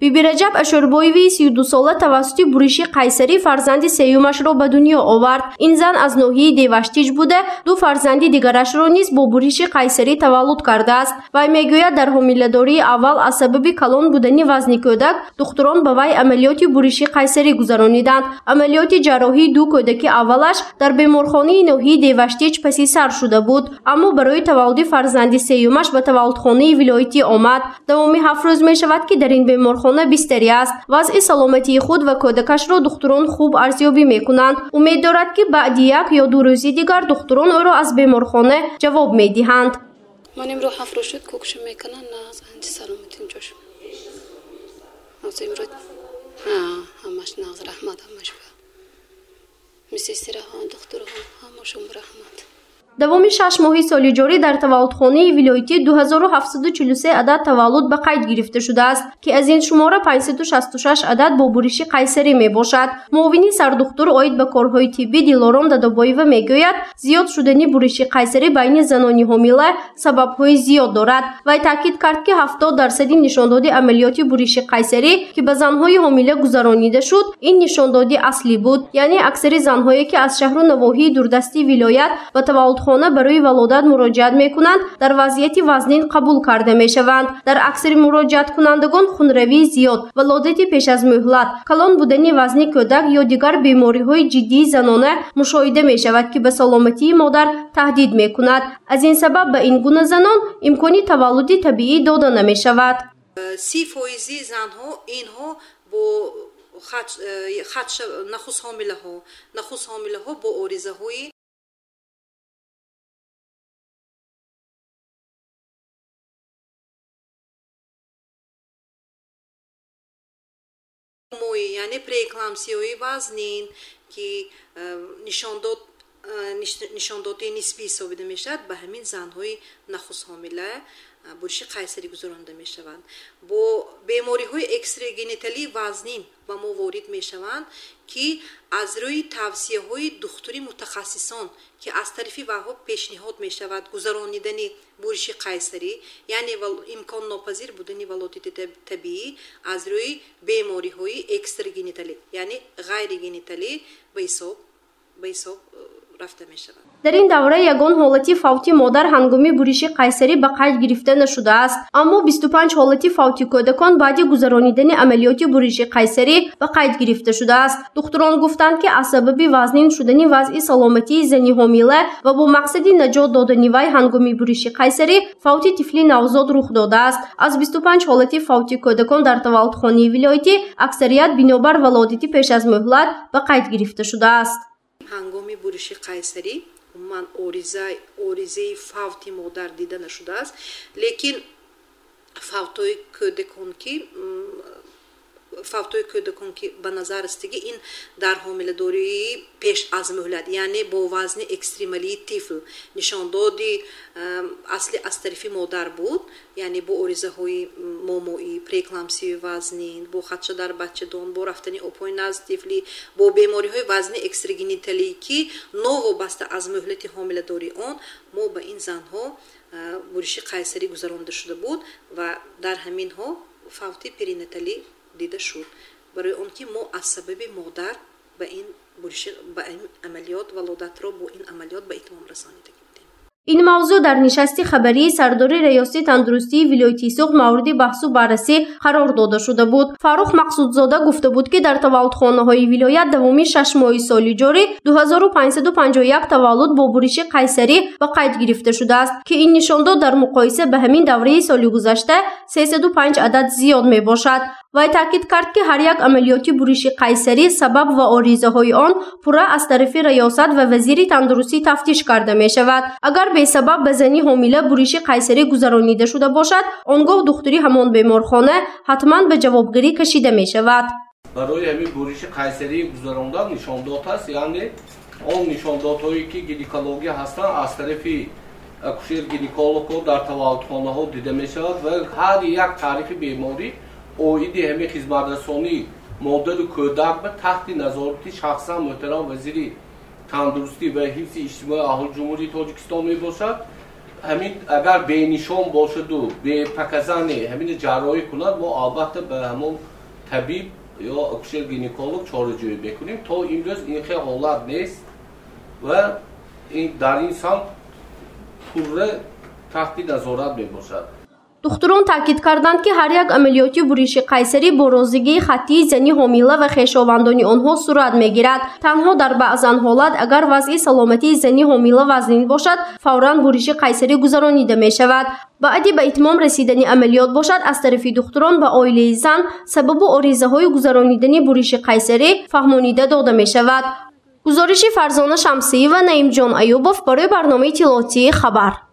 биби раҷаб ашурбоеви сду сола тавассути буриши қайсарӣ фарзанди сеюмашро ба дунё овард. Ин зан аз ноҳияи деваштиҷ буда ду фарзанди дигарашро низ бо буриши қайсарӣ таваллуд кардааст вай мегӯяд дар ҳомиладории аввал аз сабаби калон будани вазни кӯдак духтурон ба вай амалиёти буриши қайсарӣ гузарониданд. Амалиёти ҷарроҳии ду кӯдаки аввалаш дар беморхонаи ноҳияи деваштиҷ паси сар шуда буд аммо барои таваллуди фарзанди сеюмаш ба таваллудхонаи вилоятӣ омад. Давоми ҳафт рӯз мешавад ки дар ин беморхона бистарӣ аст. Вазъи саломатии худ ва кӯдакашро духтурон хуб арзёбӣ мекунанд. Умед дорад ки баъди як ё ду рӯзи дигар духтурон ӯро аз беморхона ҷавоб медиҳанд. Ман имро ҳафт рӯз шуд кӯкша мекунанд на анҷи саломатим ҷош имро ҳамаш нағз раҳмат ҳамаш мисестираҳо духтурҳо ҳамашон раҳмат давоми шаш моҳи соли ҷорӣ дар таваллудхонаи вилоятӣ 2743 адад таваллуд ба қайд гирифта шудааст ки аз ин шумора 566 адад бо буриши қайсарӣ мебошад. Муовини сардухтур оид ба корҳои тиббӣ дилором дадобоева мегӯяд зиёд шудани буриши қайсарӣ байни занони ҳомила сабабҳои зиёд дорад вай таъкид кард ки 70 дарсади нишондоди амалиёти буриши қайсарӣ ки ба занҳои ҳомила гузаронида шуд ин нишондоди аслӣ буд. Яъне аксари занҳое ки аз шаҳру навоҳии дурдасти вилоят ба таваллудхона хона барои валодат муроҷиат мекунанд дар вазъияти вазнин қабул карда мешаванд. Дар аксари муроҷиаткунандагон хунравии зиёд. Валодати пеш аз мӯҳлат калон будани вазни кӯдак ё дигар бемориҳои ҷиддии занона мушоҳида мешавад ки ба саломатии модар таҳдид мекунад. Аз ин сабаб ба ин гуна занон имкони таваллуди табиӣ дода намешавад. Си фоизи занҳо инҳо бо нахусҳомилаҳо нахусҳомилаҳо бо оризаҳои мои яъне преэкламсияҳои вазнин ки нишондод нишондоди нисбӣ ҳисобида мешавад ба ҳамин занҳои нахусҳомила буриши қайсарӣ гузаронида мешаванд. Бо бемориҳои экстрагениталии вазнин ба мо ворид мешаванд ки аз рӯи тавсияҳои духтури мутахассисон ки аз тарафи ваҳо пешниҳод мешавад гузаронидани буриши қайсарӣ яъне имконнопазир будани валодати табиӣ аз рӯи бемориҳои экстрагениталӣ яъне ғайригениталӣ ба ҳисоб ба ҳисоб рафта мешавад. Дар ин давра ягон ҳолати фавти модар ҳангоми буриши қайсарӣ ба қайд гирифта нашудааст. Аммо 25 ҳолати фавти кӯдакон баъди гузаронидани амалиёти буриши қайсарӣ ба қайд гирифта шудааст. Духтурон гуфтанд ки аз сабаби вазнин шудани вазъи саломатии зани ҳомила ва бо мақсади наҷот додани вай ҳангоми буриши қайсарӣ фавти тифли навзод рух додааст. Аз 25 ҳолати фавти кӯдакон дар таваллудхонаи вилоятӣ аксарият бинобар валодати пеш аз мӯҳлат ба қайд гирифта шудааст ҳангоми буриши қайсарӣ умуман оризаи фавти модар дида нашудааст. Лекин фавтҳои кӯдакон ки фавтҳои кӯдакон ки ба назар растиги ин дар ҳомиладории пеш аз мӯҳлат яъне бо вазни экстремалии тифл нишондоди асли аз тарафи модар буд яъне бо оризаҳои момоӣ преэкламсияи вазнин бо хадша дар бачадон бо рафтани обҳои назд тифлӣ бо бемориҳои вазни экстрагениталӣ ки новобаста аз мӯҳлати ҳомиладории он мо ба ин занҳо буриши қайсарӣ гузаронида шуда буд ва дар ҳаминҳо фавти перинаталӣ дида шуд. Барои он ки мо аз сабаби модар ба ин ба ин амалиёт валодатро бо ин амалиёт ба итмом расонида ин мавзӯъ дар нишасти хабарии сардори раёсати тандурустии вилояти суғд мавриди баҳсу баррасӣ қарор дода шуда буд. Фаррух мақсудзода гуфта буд ки дар таваллудхонаҳои вилоят давоми шаш моҳи соли ҷорӣ 2551 таваллуд бо буриши қайсарӣ ба қайд гирифта шудааст ки ин нишондод дар муқоиса ба ҳамин давраи соли гузашта 35 адад зиёд мебошад вай таъкид кард ки ҳар як амалиёти буриши қайсарӣ сабаб ва оризаҳои он пурра аз тарафи раёсат ва вазири тандурустӣ тафтиш карда мешавад. Агар бесабаб ба зани ҳомила буриши қайсарӣ гузаронида шуда бошад он гоҳ духтури ҳамон беморхона ҳатман ба ҷавобгарӣ кашида мешавад. Барои ҳамин буриши қайсарӣ гузарондан нишондод ҳаст яъне он нишондодҳое ки гинекология ҳастанд аз тарафи акушер гинекологҳо дар таваллудхонаҳо дида мешавад ва ҳар як таърифи беморӣ оиди ҳамин хизматрасонӣ модару кӯдак ба таҳти назорати шахсан муҳтарам вазири тандурустӣ ва ҳифзи иҷтимоӣ аҳли ҷумҳурии тоҷикистон мебошад ҳамин агар бенишон бошаду бепаказане ҳамин ҷарроҳӣ кунад мо албатта ба ҳамон табиб ё акушер гинеколог чораҷӯӣ мекунем то имрӯз ин хел ҳолат нест ва дар ин самт пурра таҳти назорат мебошад духтурон таъкид карданд ки ҳар як амалиёти буриши қайсарӣ бо розигии хаттии зани ҳомила ва хешовандони онҳо сурат мегирад. Танҳо дар баъзан ҳолат агар вазъи саломатии зани ҳомила вазнин бошад фавран буриши қайсарӣ гузаронида мешавад. Баъди ба итмом расидани амалиёт бошад аз тарафи духтурон ба оилаи зан сабабу оризаҳои гузаронидани буриши қайсарӣ фаҳмонида дода мешавад. Гузориши фарзона шамсиева наимҷон аюбов барои барномаи иттилоотии хабар